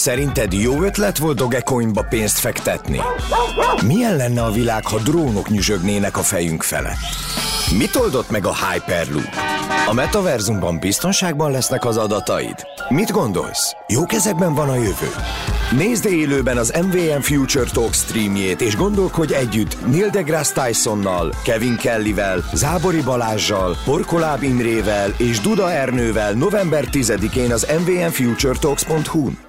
Szerinted jó ötlet volt Dogecoinba pénzt fektetni? Milyen lenne a világ, ha drónok nyüzsögnének a fejünk fele? Mit oldott meg a Hyperloop? A metaverzumban biztonságban lesznek az adataid? Mit gondolsz? Jó kezekben van a jövő? Nézd élőben az MVM Future Talk streamjét, és gondolkodj együtt Neil deGrasse Tysonnal, Kevin Kellyvel, Zábori Balázsjal, Porkoláb Imrével és Duda Ernővel november 10-én az mvmfuturetalks.hu-n.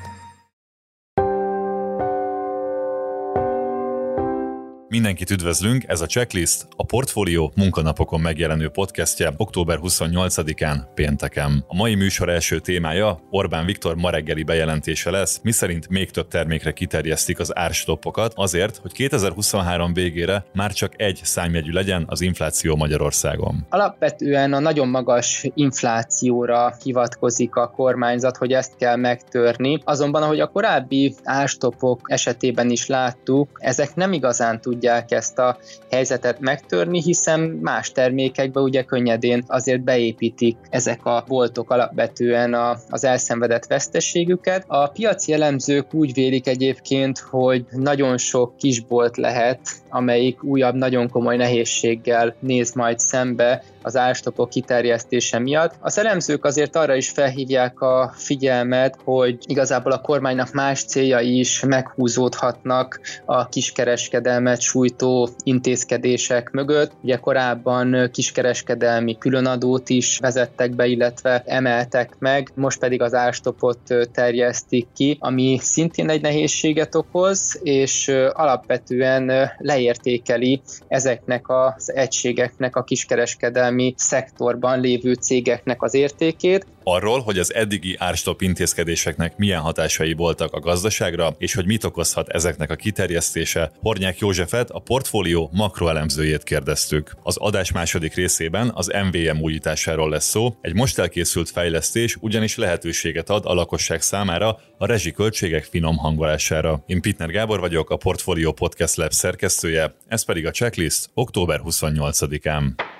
Mindenkit üdvözlünk, ez a Checklist, a Portfólió munkanapokon megjelenő podcastje október 28-án, pénteken. A mai műsor első témája Orbán Viktor ma reggeli bejelentése lesz, miszerint még több termékre kiterjesztik az árstoppokat azért, hogy 2023 végére már csak egy számjegyű legyen az infláció Magyarországon. Alapvetően a nagyon magas inflációra hivatkozik a kormányzat, hogy ezt kell megtörni. Azonban, ahogy a korábbi árstoppok esetében is láttuk, ezek nem igazán tudják tudják ezt a helyzetet megtörni, hiszen más termékekbe ugye könnyedén azért beépítik ezek a boltok alapvetően a, az elszenvedett veszteségüket. A piaci elemzők úgy vélik egyébként, hogy nagyon sok kisbolt lehet, amelyik újabb nagyon komoly nehézséggel néz majd szembe az árstopok kiterjesztése miatt. A elemzők azért arra is felhívják a figyelmet, hogy igazából a kormánynak más céljai is meghúzódhatnak a kiskereskedelmet sújtó intézkedések mögött. Ugye korábban kiskereskedelmi különadót is vezettek be, illetve emeltek meg, most pedig az árstopot terjesztik ki, ami szintén egy nehézséget okoz, és alapvetően leértékeli ezeknek az egységeknek a kiskereskedelmi kereskedelmi szektorban lévő cégeknek az értékét. Arról, hogy az eddigi árstop intézkedéseknek milyen hatásai voltak a gazdaságra, és hogy mit okozhat ezeknek a kiterjesztése, Hornyák Józsefet, a portfólió makroelemzőjét kérdeztük. Az adás második részében az MVM újításáról lesz szó, egy most elkészült fejlesztés ugyanis lehetőséget ad a lakosság számára a rezsiköltségek finom hangolására. Én Pitner Gábor vagyok, a Portfolio Podcast Lab szerkesztője, ez pedig a checklist október 28-án.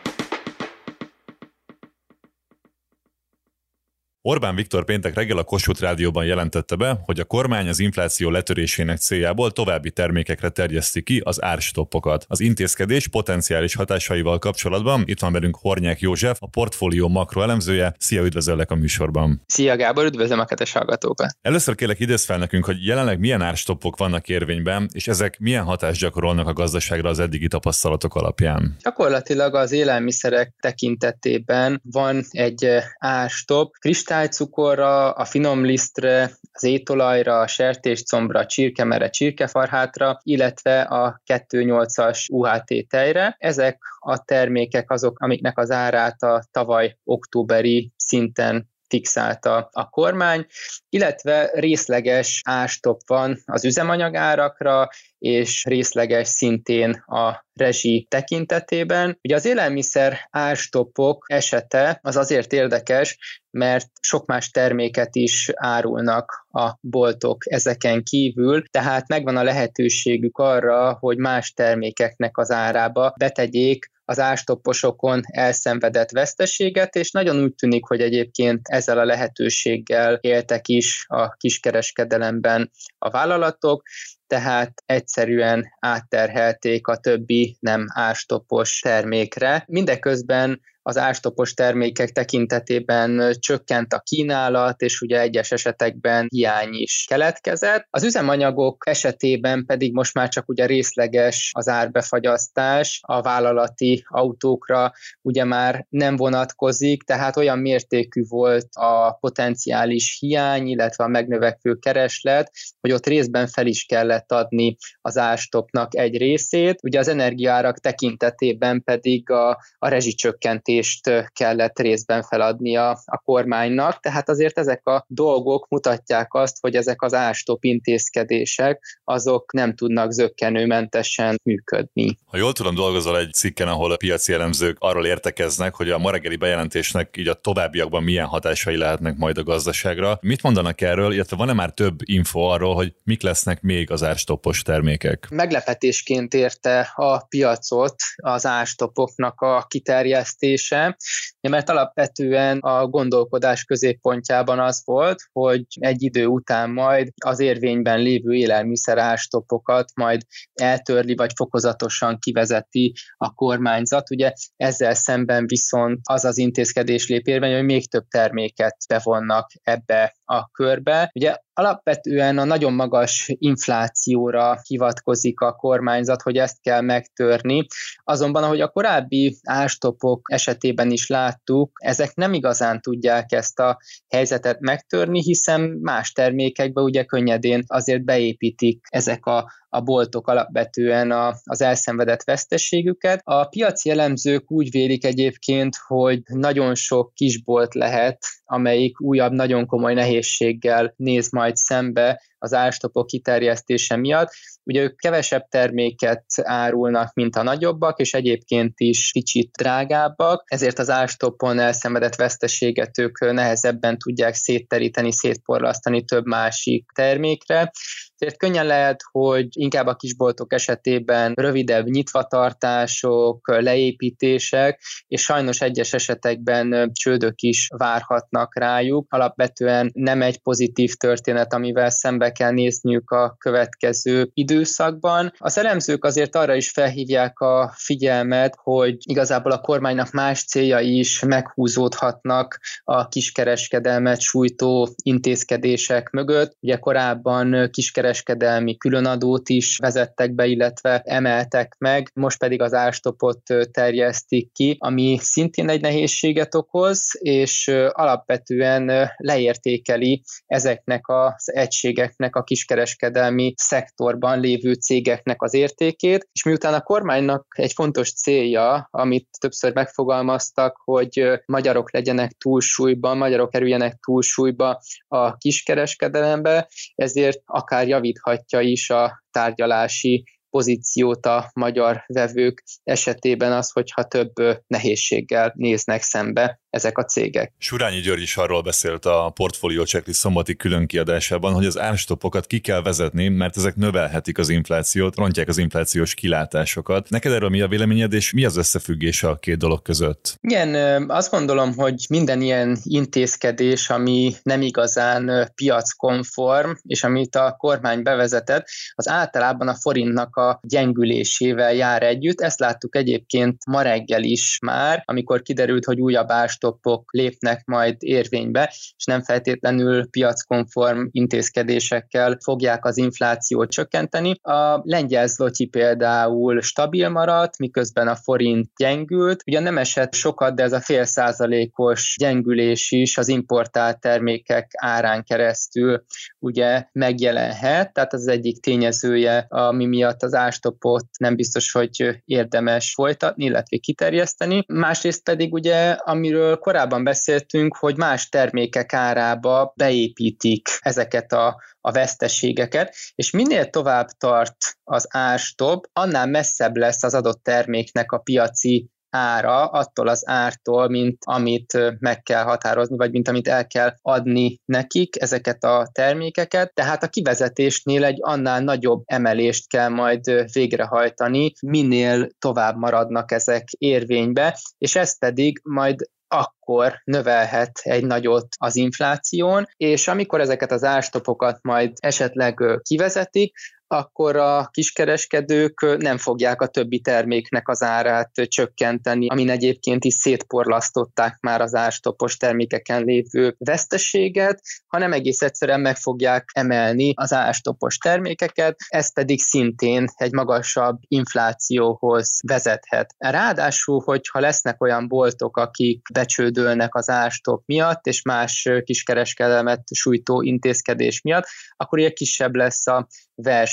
Orbán Viktor péntek reggel a Kossuth Rádióban jelentette be, hogy a kormány az infláció letörésének céljából további termékekre terjeszti ki az árstoppokat. Az intézkedés potenciális hatásaival kapcsolatban itt van velünk Hornyák József, a portfólió makroelemzője. Szia, üdvözöllek a műsorban. Szia Gábor, üdvözlöm a kedves hallgatókat. Először kérlek idéz fel nekünk, hogy jelenleg milyen árstoppok vannak érvényben, és ezek milyen hatást gyakorolnak a gazdaságra az eddigi tapasztalatok alapján. Gyakorlatilag az élelmiszerek tekintetében van egy árstop, kristálycukorra, a finom lisztre, az étolajra, a sertéscombra, a csirkemere, csirkefarhátra, illetve a 2.8-as UHT tejre. Ezek a termékek azok, amiknek az árát a tavaly októberi szinten fixálta a kormány, illetve részleges ástop van az üzemanyagárakra, és részleges szintén a rezsi tekintetében. Ugye az élelmiszer árstopok esete az azért érdekes, mert sok más terméket is árulnak a boltok ezeken kívül, tehát megvan a lehetőségük arra, hogy más termékeknek az árába betegyék az ástopposokon elszenvedett veszteséget, és nagyon úgy tűnik, hogy egyébként ezzel a lehetőséggel éltek is a kiskereskedelemben a vállalatok, tehát egyszerűen átterhelték a többi nem ástopos termékre. Mindeközben az ástopos termékek tekintetében csökkent a kínálat, és ugye egyes esetekben hiány is keletkezett. Az üzemanyagok esetében pedig most már csak ugye részleges az árbefagyasztás, a vállalati autókra ugye már nem vonatkozik, tehát olyan mértékű volt a potenciális hiány, illetve a megnövekvő kereslet, hogy ott részben fel is kellett adni az ástopnak egy részét. Ugye az energiárak tekintetében pedig a, a rezsicsökkentés fizetést kellett részben feladnia a kormánynak, tehát azért ezek a dolgok mutatják azt, hogy ezek az ástop intézkedések azok nem tudnak zöggenőmentesen működni. Ha jól tudom, dolgozol egy cikken, ahol a piaci elemzők arról értekeznek, hogy a ma reggeli bejelentésnek így a továbbiakban milyen hatásai lehetnek majd a gazdaságra. Mit mondanak erről, illetve van-e már több info arról, hogy mik lesznek még az árstoppos termékek? Meglepetésként érte a piacot az árstopoknak a kiterjesztés, kérdése, mert alapvetően a gondolkodás középpontjában az volt, hogy egy idő után majd az érvényben lévő élelmiszer ástopokat majd eltörli, vagy fokozatosan kivezeti a kormányzat. Ugye ezzel szemben viszont az az intézkedés lép érvény, hogy még több terméket bevonnak ebbe a körbe. Ugye alapvetően a nagyon magas inflációra hivatkozik a kormányzat, hogy ezt kell megtörni. Azonban, ahogy a korábbi ástopok esetében is láttuk, ezek nem igazán tudják ezt a helyzetet megtörni, hiszen más termékekbe ugye könnyedén azért beépítik ezek a a boltok alapvetően a, az elszenvedett vesztességüket. A piaci elemzők úgy vélik egyébként, hogy nagyon sok kisbolt lehet, amelyik újabb, nagyon komoly nehézséggel néz majd szembe az árstopok kiterjesztése miatt. Ugye ők kevesebb terméket árulnak, mint a nagyobbak, és egyébként is kicsit drágábbak, ezért az árstopon elszenvedett veszteséget ők nehezebben tudják szétteríteni, szétporlasztani több másik termékre. Ezért könnyen lehet, hogy inkább a kisboltok esetében rövidebb nyitvatartások, leépítések, és sajnos egyes esetekben csődök is várhatnak rájuk. Alapvetően nem egy pozitív történet, amivel szembe kell nézniük a következő időszakban. A elemzők azért arra is felhívják a figyelmet, hogy igazából a kormánynak más céljai is meghúzódhatnak a kiskereskedelmet sújtó intézkedések mögött. Ugye korábban kiskereskedelmet kereskedelmi különadót is vezettek be, illetve emeltek meg, most pedig az árstopot terjesztik ki, ami szintén egy nehézséget okoz, és alapvetően leértékeli ezeknek az egységeknek, a kiskereskedelmi szektorban lévő cégeknek az értékét, és miután a kormánynak egy fontos célja, amit többször megfogalmaztak, hogy magyarok legyenek túlsúlyban, magyarok kerüljenek túlsúlyba a kiskereskedelembe, ezért akár javíthatja is a tárgyalási pozíciót a magyar vevők esetében az, hogyha több nehézséggel néznek szembe ezek a cégek. Surányi György is arról beszélt a Portfolio Checklist szombati különkiadásában, hogy az árstopokat ki kell vezetni, mert ezek növelhetik az inflációt, rontják az inflációs kilátásokat. Neked erről mi a véleményed, és mi az összefüggés a két dolog között? Igen, azt gondolom, hogy minden ilyen intézkedés, ami nem igazán piackonform, és amit a kormány bevezetett, az általában a forintnak a gyengülésével jár együtt. Ezt láttuk egyébként ma reggel is már, amikor kiderült, hogy újabb árstoppok lépnek majd érvénybe, és nem feltétlenül piackonform intézkedésekkel fogják az inflációt csökkenteni. A lengyel zloty például stabil maradt, miközben a forint gyengült. Ugyan nem esett sokat, de ez a fél százalékos gyengülés is az importált termékek árán keresztül ugye megjelenhet, tehát az egyik tényezője, ami miatt az ástopot nem biztos, hogy érdemes folytatni, illetve kiterjeszteni. Másrészt pedig ugye, amiről korábban beszéltünk, hogy más termékek árába beépítik ezeket a, a veszteségeket, és minél tovább tart az árstop, annál messzebb lesz az adott terméknek a piaci ára attól az ártól, mint amit meg kell határozni, vagy mint amit el kell adni nekik, ezeket a termékeket. Tehát a kivezetésnél egy annál nagyobb emelést kell majd végrehajtani, minél tovább maradnak ezek érvénybe, és ez pedig majd akkor növelhet egy nagyot az infláción, és amikor ezeket az árstopokat majd esetleg kivezetik, akkor a kiskereskedők nem fogják a többi terméknek az árát csökkenteni, amin egyébként is szétporlasztották már az árstopos termékeken lévő veszteséget, hanem egész egyszerűen meg fogják emelni az árstopos termékeket, ez pedig szintén egy magasabb inflációhoz vezethet. Ráadásul, hogyha lesznek olyan boltok, akik becsődölnek az árstop miatt, és más kiskereskedelmet sújtó intézkedés miatt, akkor ugye kisebb lesz a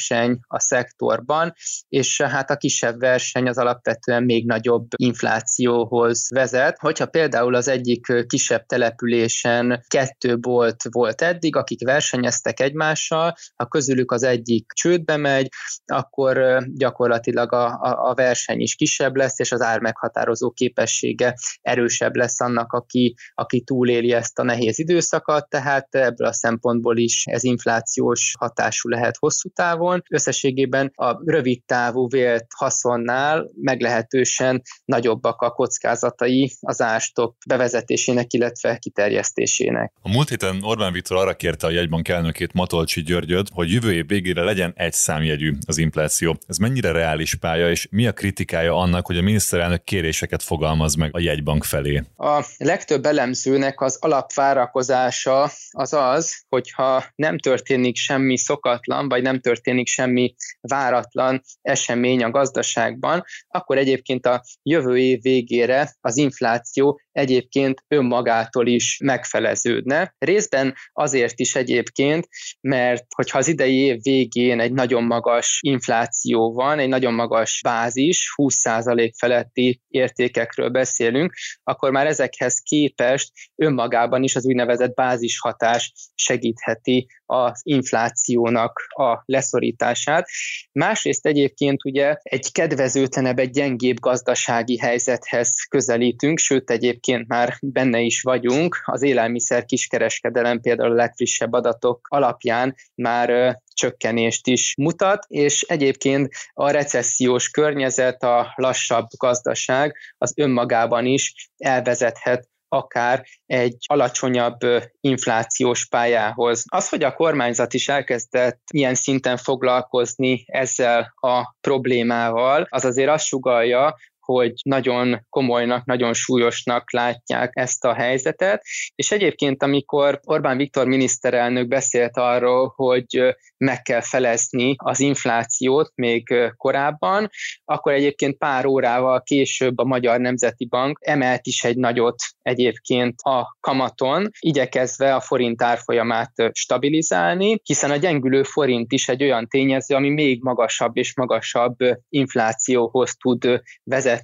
verseny a szektorban, és hát a kisebb verseny az alapvetően még nagyobb inflációhoz vezet. Hogyha például az egyik kisebb településen kettő bolt volt eddig, akik versenyeztek egymással, ha közülük az egyik csődbe megy, akkor gyakorlatilag a, a, a verseny is kisebb lesz, és az ár meghatározó képessége erősebb lesz annak, aki, aki túléli ezt a nehéz időszakot, tehát ebből a szempontból is ez inflációs hatású lehet hosszú távon, piacon. Összességében a rövid távú vélt haszonnál meglehetősen nagyobbak a kockázatai az ástop bevezetésének, illetve kiterjesztésének. A múlt héten Orbán Viktor arra kérte a jegybank elnökét Matolcsi Györgyöt, hogy jövő év végére legyen egy számjegyű az infláció. Ez mennyire reális pálya, és mi a kritikája annak, hogy a miniszterelnök kéréseket fogalmaz meg a jegybank felé? A legtöbb elemzőnek az alapvárakozása az az, hogyha nem történik semmi szokatlan, vagy nem történik semmi váratlan esemény a gazdaságban, akkor egyébként a jövő év végére az infláció egyébként önmagától is megfeleződne. Részben azért is egyébként, mert hogyha az idei év végén egy nagyon magas infláció van, egy nagyon magas bázis, 20% feletti értékekről beszélünk, akkor már ezekhez képest önmagában is az úgynevezett bázishatás segítheti az inflációnak a leszorítását. Másrészt egyébként ugye egy kedvezőtlenebb, egy gyengébb gazdasági helyzethez közelítünk, sőt egyébként már benne is vagyunk. Az élelmiszer kiskereskedelem például a legfrissebb adatok alapján már csökkenést is mutat, és egyébként a recessziós környezet, a lassabb gazdaság az önmagában is elvezethet akár egy alacsonyabb inflációs pályához. Az, hogy a kormányzat is elkezdett ilyen szinten foglalkozni ezzel a problémával, az azért azt sugalja, hogy nagyon komolynak, nagyon súlyosnak látják ezt a helyzetet, és egyébként, amikor Orbán Viktor miniszterelnök beszélt arról, hogy meg kell felezni az inflációt még korábban, akkor egyébként pár órával később a Magyar Nemzeti Bank emelt is egy nagyot egyébként a kamaton, igyekezve a forint árfolyamát stabilizálni, hiszen a gyengülő forint is egy olyan tényező, ami még magasabb és magasabb inflációhoz tud vezetni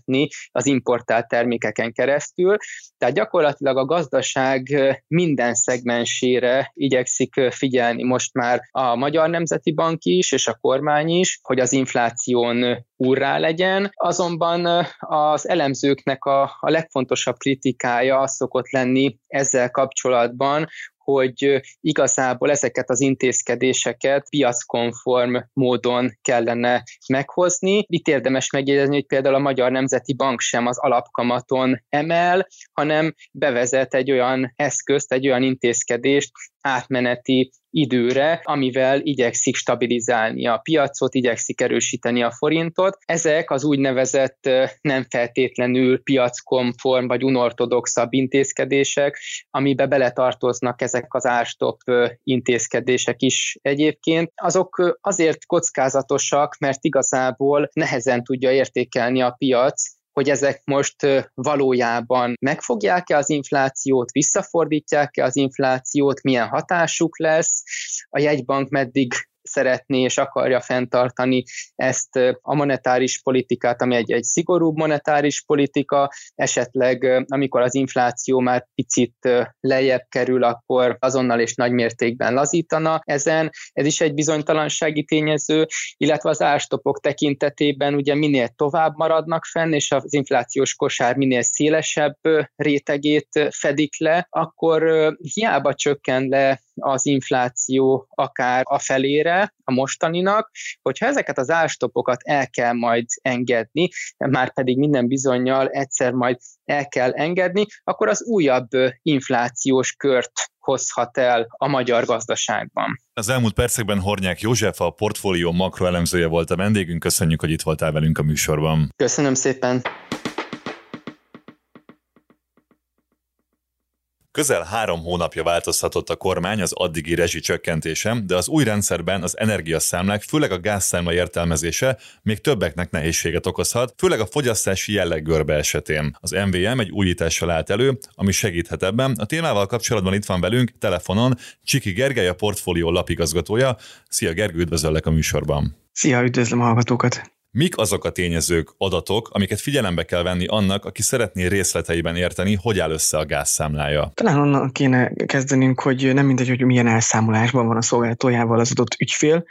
az importált termékeken keresztül. Tehát gyakorlatilag a gazdaság minden szegmensére igyekszik figyelni most már a Magyar Nemzeti Bank is, és a kormány is, hogy az infláción úrrá legyen. Azonban az elemzőknek a, a legfontosabb kritikája az szokott lenni ezzel kapcsolatban, hogy igazából ezeket az intézkedéseket piackonform módon kellene meghozni. Itt érdemes megjegyezni, hogy például a Magyar Nemzeti Bank sem az alapkamaton emel, hanem bevezet egy olyan eszközt, egy olyan intézkedést átmeneti időre, amivel igyekszik stabilizálni a piacot, igyekszik erősíteni a forintot. Ezek az úgynevezett nem feltétlenül piackonform vagy unortodoxabb intézkedések, amibe beletartoznak ezek az árstop intézkedések is egyébként. Azok azért kockázatosak, mert igazából nehezen tudja értékelni a piac, hogy ezek most valójában megfogják-e az inflációt, visszafordítják-e az inflációt, milyen hatásuk lesz, a jegybank meddig szeretné és akarja fenntartani ezt a monetáris politikát, ami egy, egy szigorúbb monetáris politika, esetleg amikor az infláció már picit lejjebb kerül, akkor azonnal és nagy mértékben lazítana ezen. Ez is egy bizonytalansági tényező, illetve az árstopok tekintetében ugye minél tovább maradnak fenn, és az inflációs kosár minél szélesebb rétegét fedik le, akkor hiába csökken le az infláció akár a felére a mostaninak, hogyha ezeket az árstopokat el kell majd engedni, már pedig minden bizonyal egyszer majd el kell engedni, akkor az újabb inflációs kört hozhat el a magyar gazdaságban. Az elmúlt percekben Hornyák József, a portfólió makroelemzője volt a vendégünk. Köszönjük, hogy itt voltál velünk a műsorban. Köszönöm szépen. Közel három hónapja változhatott a kormány az addigi rezsi csökkentésem, de az új rendszerben az energiaszámlák, főleg a gázszámla értelmezése még többeknek nehézséget okozhat, főleg a fogyasztási jelleggörbe esetén. Az MVM egy újítással állt elő, ami segíthet ebben. A témával kapcsolatban itt van velünk telefonon Csiki Gergely, a portfólió lapigazgatója. Szia Gergő, üdvözöllek a műsorban! Szia, üdvözlöm a hallgatókat! Mik azok a tényezők, adatok, amiket figyelembe kell venni annak, aki szeretné részleteiben érteni, hogy áll össze a gázszámlája? Talán onnan kéne kezdenünk, hogy nem mindegy, hogy milyen elszámolásban van a szolgáltatójával az adott ügyfél.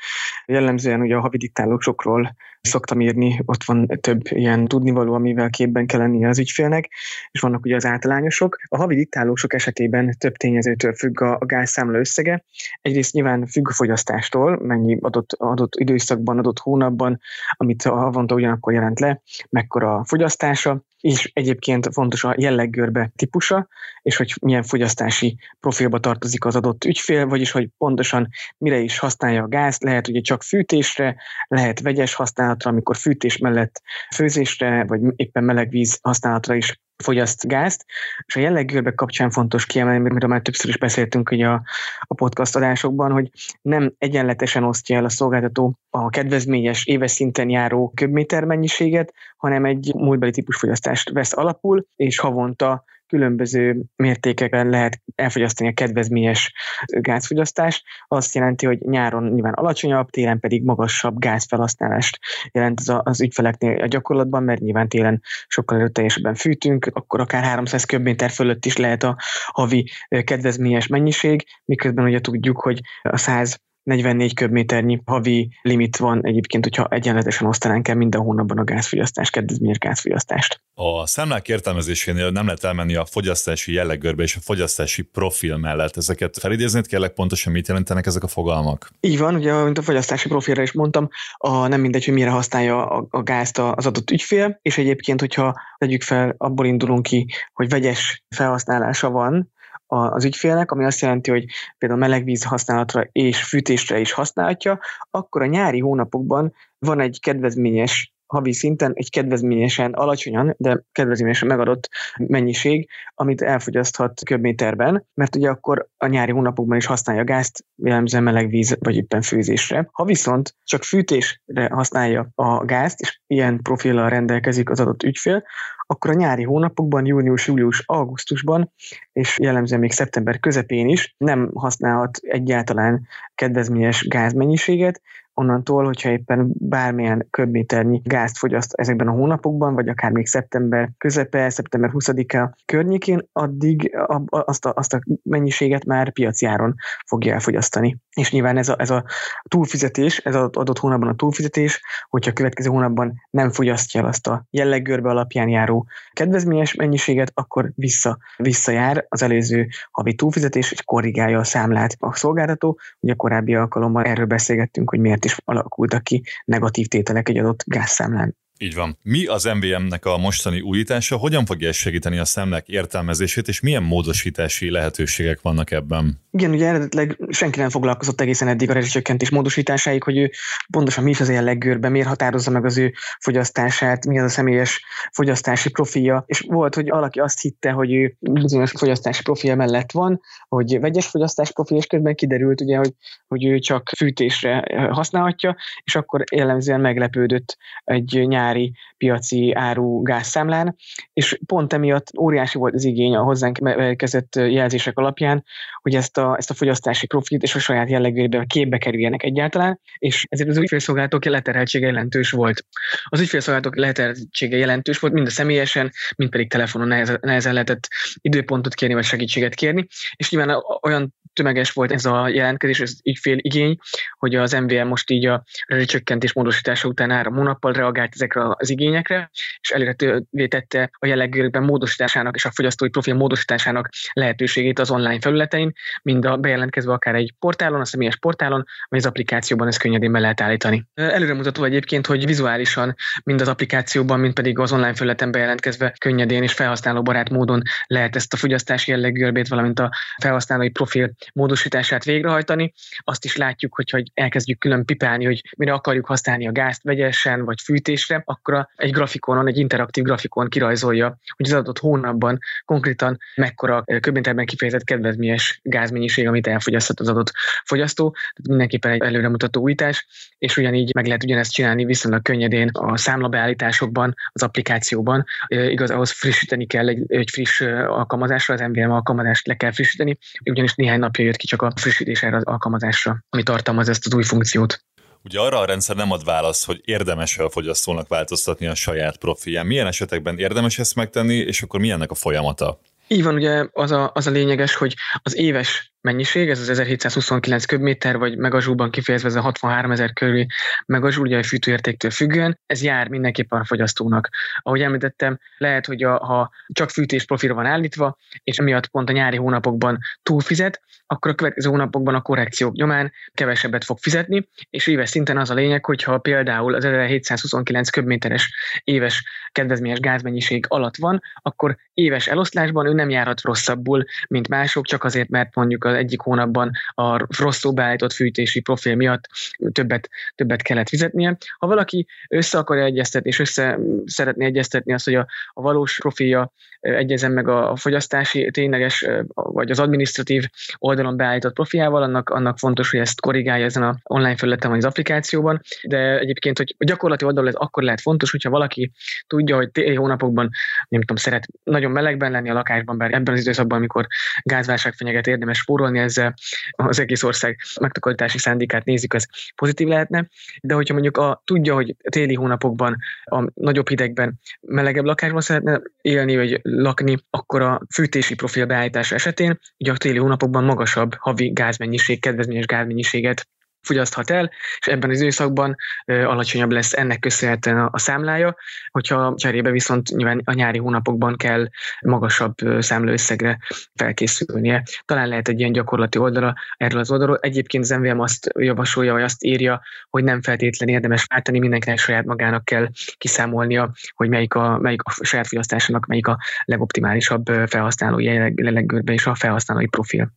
Jellemzően ugye a havi diktálósokról szoktam írni, ott van több ilyen tudnivaló, amivel képben kell lennie az ügyfélnek, és vannak ugye az általányosok. A havi diktálósok esetében több tényezőtől függ a, a gázszámla összege. Egyrészt nyilván függ a fogyasztástól, mennyi adott, adott időszakban, adott hónapban, amit a havonta ugyanakkor jelent le, mekkora a fogyasztása, és egyébként fontos a jelleggörbe típusa, és hogy milyen fogyasztási profilba tartozik az adott ügyfél, vagyis hogy pontosan mire is használja a gázt, lehet ugye csak fűtésre, lehet vegyes használatra, amikor fűtés mellett főzésre, vagy éppen meleg víz használatra is fogyaszt gázt, és a jelleggörbe kapcsán fontos kiemelni, mert már többször is beszéltünk ugye a, a podcast adásokban, hogy nem egyenletesen osztja el a szolgáltató a kedvezményes éves szinten járó köbméter mennyiséget, hanem egy múltbeli típusfogyasztást vesz alapul, és havonta különböző mértékeken lehet elfogyasztani a kedvezményes gázfogyasztást. Azt jelenti, hogy nyáron nyilván alacsonyabb, télen pedig magasabb gázfelhasználást jelent az, az ügyfeleknél a gyakorlatban, mert nyilván télen sokkal erőteljesebben fűtünk, akkor akár 300 köbméter fölött is lehet a havi kedvezményes mennyiség, miközben ugye tudjuk, hogy a 100 44 köbméternyi havi limit van egyébként, hogyha egyenletesen osztanánk el minden hónapban a gázfogyasztás, kedvezményes gázfogyasztást. A számlák értelmezésénél nem lehet elmenni a fogyasztási jelleggörbe és a fogyasztási profil mellett. Ezeket felidéznét kérlek pontosan mit jelentenek ezek a fogalmak? Így van, ugye, mint a fogyasztási profilra is mondtam, a, nem mindegy, hogy mire használja a, a gázt az adott ügyfél, és egyébként, hogyha tegyük fel, abból indulunk ki, hogy vegyes felhasználása van, az ügyfélnek, ami azt jelenti, hogy például melegvíz használatra és fűtésre is használhatja, akkor a nyári hónapokban van egy kedvezményes havi szinten egy kedvezményesen alacsonyan, de kedvezményesen megadott mennyiség, amit elfogyaszthat köbméterben, mert ugye akkor a nyári hónapokban is használja a gázt, jellemzően meleg víz vagy éppen főzésre. Ha viszont csak fűtésre használja a gázt, és ilyen profillal rendelkezik az adott ügyfél, akkor a nyári hónapokban, június, július, augusztusban, és jellemzően még szeptember közepén is nem használhat egyáltalán kedvezményes gázmennyiséget, onnantól, hogyha éppen bármilyen köbméternyi gázt fogyaszt ezekben a hónapokban, vagy akár még szeptember közepe, szeptember 20-a környékén, addig azt a, azt a mennyiséget már piaci áron fogja elfogyasztani. És nyilván ez a, ez a túlfizetés, ez az adott hónapban a túlfizetés, hogyha a következő hónapban nem fogyasztja el azt a jelleggörbe alapján járó kedvezményes mennyiséget, akkor vissza, visszajár az előző havi túlfizetés, és korrigálja a számlát a szolgáltató. Ugye a korábbi alkalommal erről beszélgettünk, hogy miért is alakultak ki negatív tételek egy adott gázszámlán. Így van. Mi az MVM-nek a mostani újítása, hogyan fogja ez segíteni a szemlek értelmezését, és milyen módosítási lehetőségek vannak ebben? Igen, ugye eredetileg senki nem foglalkozott egészen eddig a rezsicsökkentés módosításáig, hogy ő pontosan mi is az ilyen leggőrben, miért határozza meg az ő fogyasztását, mi az a személyes fogyasztási profilja, és volt, hogy valaki azt hitte, hogy ő bizonyos fogyasztási profilja mellett van, hogy vegyes fogyasztás profil, és közben kiderült ugye, hogy, hogy ő csak fűtésre használhatja, és akkor jellemzően meglepődött egy nyár nyári piaci áru gázszámlán, és pont emiatt óriási volt az igény a hozzánk érkezett jelzések alapján, hogy ezt a, ezt a fogyasztási profilt és a saját jellegébe képbe kerüljenek egyáltalán, és ezért az ügyfélszolgálatok leterheltsége jelentős volt. Az ügyfélszolgálatok leterheltsége jelentős volt, mind a személyesen, mind pedig telefonon nehezen, nehezen lehetett időpontot kérni, vagy segítséget kérni, és nyilván olyan tömeges volt ez a jelentkezés, ez ügyfél igény, hogy az MVM most így a rezsicsökkentés módosítása után három hónappal reagált ezekre az igényekre, és elérhetővé tette a jellegűekben módosításának és a fogyasztói profil módosításának lehetőségét az online felületein, mind a bejelentkezve akár egy portálon, a személyes portálon, vagy az applikációban ezt könnyedén be lehet állítani. Előremutató egyébként, hogy vizuálisan mind az applikációban, mind pedig az online felületen bejelentkezve könnyedén és felhasználóbarát módon lehet ezt a fogyasztási jellegű valamint a felhasználói profil módosítását végrehajtani. Azt is látjuk, hogy, hogy elkezdjük külön pipálni, hogy mire akarjuk használni a gázt vegyesen vagy fűtésre, akkor egy grafikonon, egy interaktív grafikon kirajzolja, hogy az adott hónapban konkrétan mekkora köbméterben kifejezett kedvezményes gázmennyiség, amit elfogyasztott az adott fogyasztó. Tehát mindenképpen egy előremutató újítás, és ugyanígy meg lehet ugyanezt csinálni viszonylag könnyedén a számlabeállításokban, az applikációban. Igaz, ahhoz frissíteni kell egy, egy friss alkalmazásra, az MVM alkalmazást le kell frissíteni, ugyanis néhány napja jött ki csak a frissítés erre az alkalmazásra, ami tartalmaz ezt az új funkciót. Ugye arra a rendszer nem ad választ, hogy érdemes a fogyasztónak változtatni a saját profilján. Milyen esetekben érdemes ezt megtenni, és akkor milyennek a folyamata? Így van, ugye az a, az a lényeges, hogy az éves mennyiség, ez az 1729 köbméter, vagy megazsúban kifejezve ez a 63 ezer körüli megazsúl, ugye a fűtőértéktől függően, ez jár mindenképpen a fogyasztónak. Ahogy említettem, lehet, hogy a, ha csak fűtés profilra van állítva, és emiatt pont a nyári hónapokban túlfizet, akkor a következő hónapokban a korrekciók nyomán kevesebbet fog fizetni, és éves szinten az a lényeg, hogyha például az 1729 köbméteres éves kedvezményes gázmennyiség alatt van, akkor éves eloszlásban ő nem járhat rosszabbul, mint mások, csak azért, mert mondjuk az egyik hónapban a rosszul beállított fűtési profil miatt többet, többet kellett fizetnie. Ha valaki össze akarja egyeztetni, és össze szeretné egyeztetni azt, hogy a, a valós profilja egyezem meg a, a fogyasztási tényleges, vagy az administratív oldalon beállított profiával, annak, annak fontos, hogy ezt korrigálja ezen a online felületen vagy az applikációban, de egyébként, hogy a gyakorlati oldalon ez akkor lehet fontos, hogyha valaki tudja, hogy téli hónapokban, nem tudom, szeret nagyon melegben lenni a lakásban, bár ebben az időszakban, amikor gázválság fenyeget, érdemes spórolni ezzel, az egész ország megtakarítási szándékát nézik, ez pozitív lehetne, de hogyha mondjuk a, tudja, hogy téli hónapokban a nagyobb hidegben melegebb lakásban szeretne élni, vagy lakni, akkor a fűtési profil beállítása esetén ugye a téli hónapokban magasabb havi gázmennyiség, kedvezményes gázmennyiséget fogyaszthat el, és ebben az időszakban alacsonyabb lesz ennek köszönhetően a, számlája, hogyha cserébe viszont nyilván a nyári hónapokban kell magasabb számlőösszegre felkészülnie. Talán lehet egy ilyen gyakorlati oldala erről az oldalról. Egyébként az MVM azt javasolja, vagy azt írja, hogy nem feltétlen érdemes váltani, mindenkinek saját magának kell kiszámolnia, hogy melyik a, melyik a saját fogyasztásának melyik a legoptimálisabb felhasználói jelleggörbe és a felhasználói profil.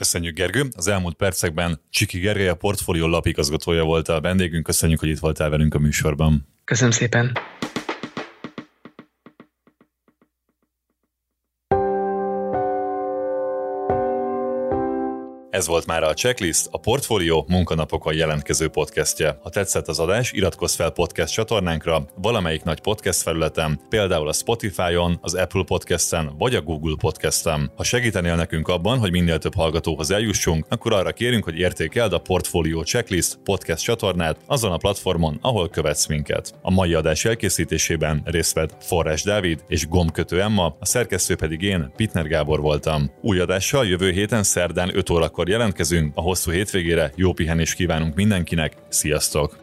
Köszönjük, Gergő. Az elmúlt percekben Csiki Gergely, a portfólió lapigazgatója volt a vendégünk. Köszönjük, hogy itt voltál velünk a műsorban. Köszönöm szépen. Ez volt már a Checklist, a Portfolio munkanapokon jelentkező podcastje. Ha tetszett az adás, iratkozz fel podcast csatornánkra, valamelyik nagy podcast felületen, például a Spotify-on, az Apple Podcast-en vagy a Google Podcast-en. Ha segítenél nekünk abban, hogy minél több hallgatóhoz eljussunk, akkor arra kérünk, hogy értékeld a Portfolio Checklist podcast csatornát azon a platformon, ahol követsz minket. A mai adás elkészítésében részt vett Forrás Dávid és Gombkötő Emma, a szerkesztő pedig én, Pitner Gábor voltam. Új adással jövő héten szerdán 5 órakor jelentkezünk, a hosszú hétvégére jó pihenést kívánunk mindenkinek, sziasztok!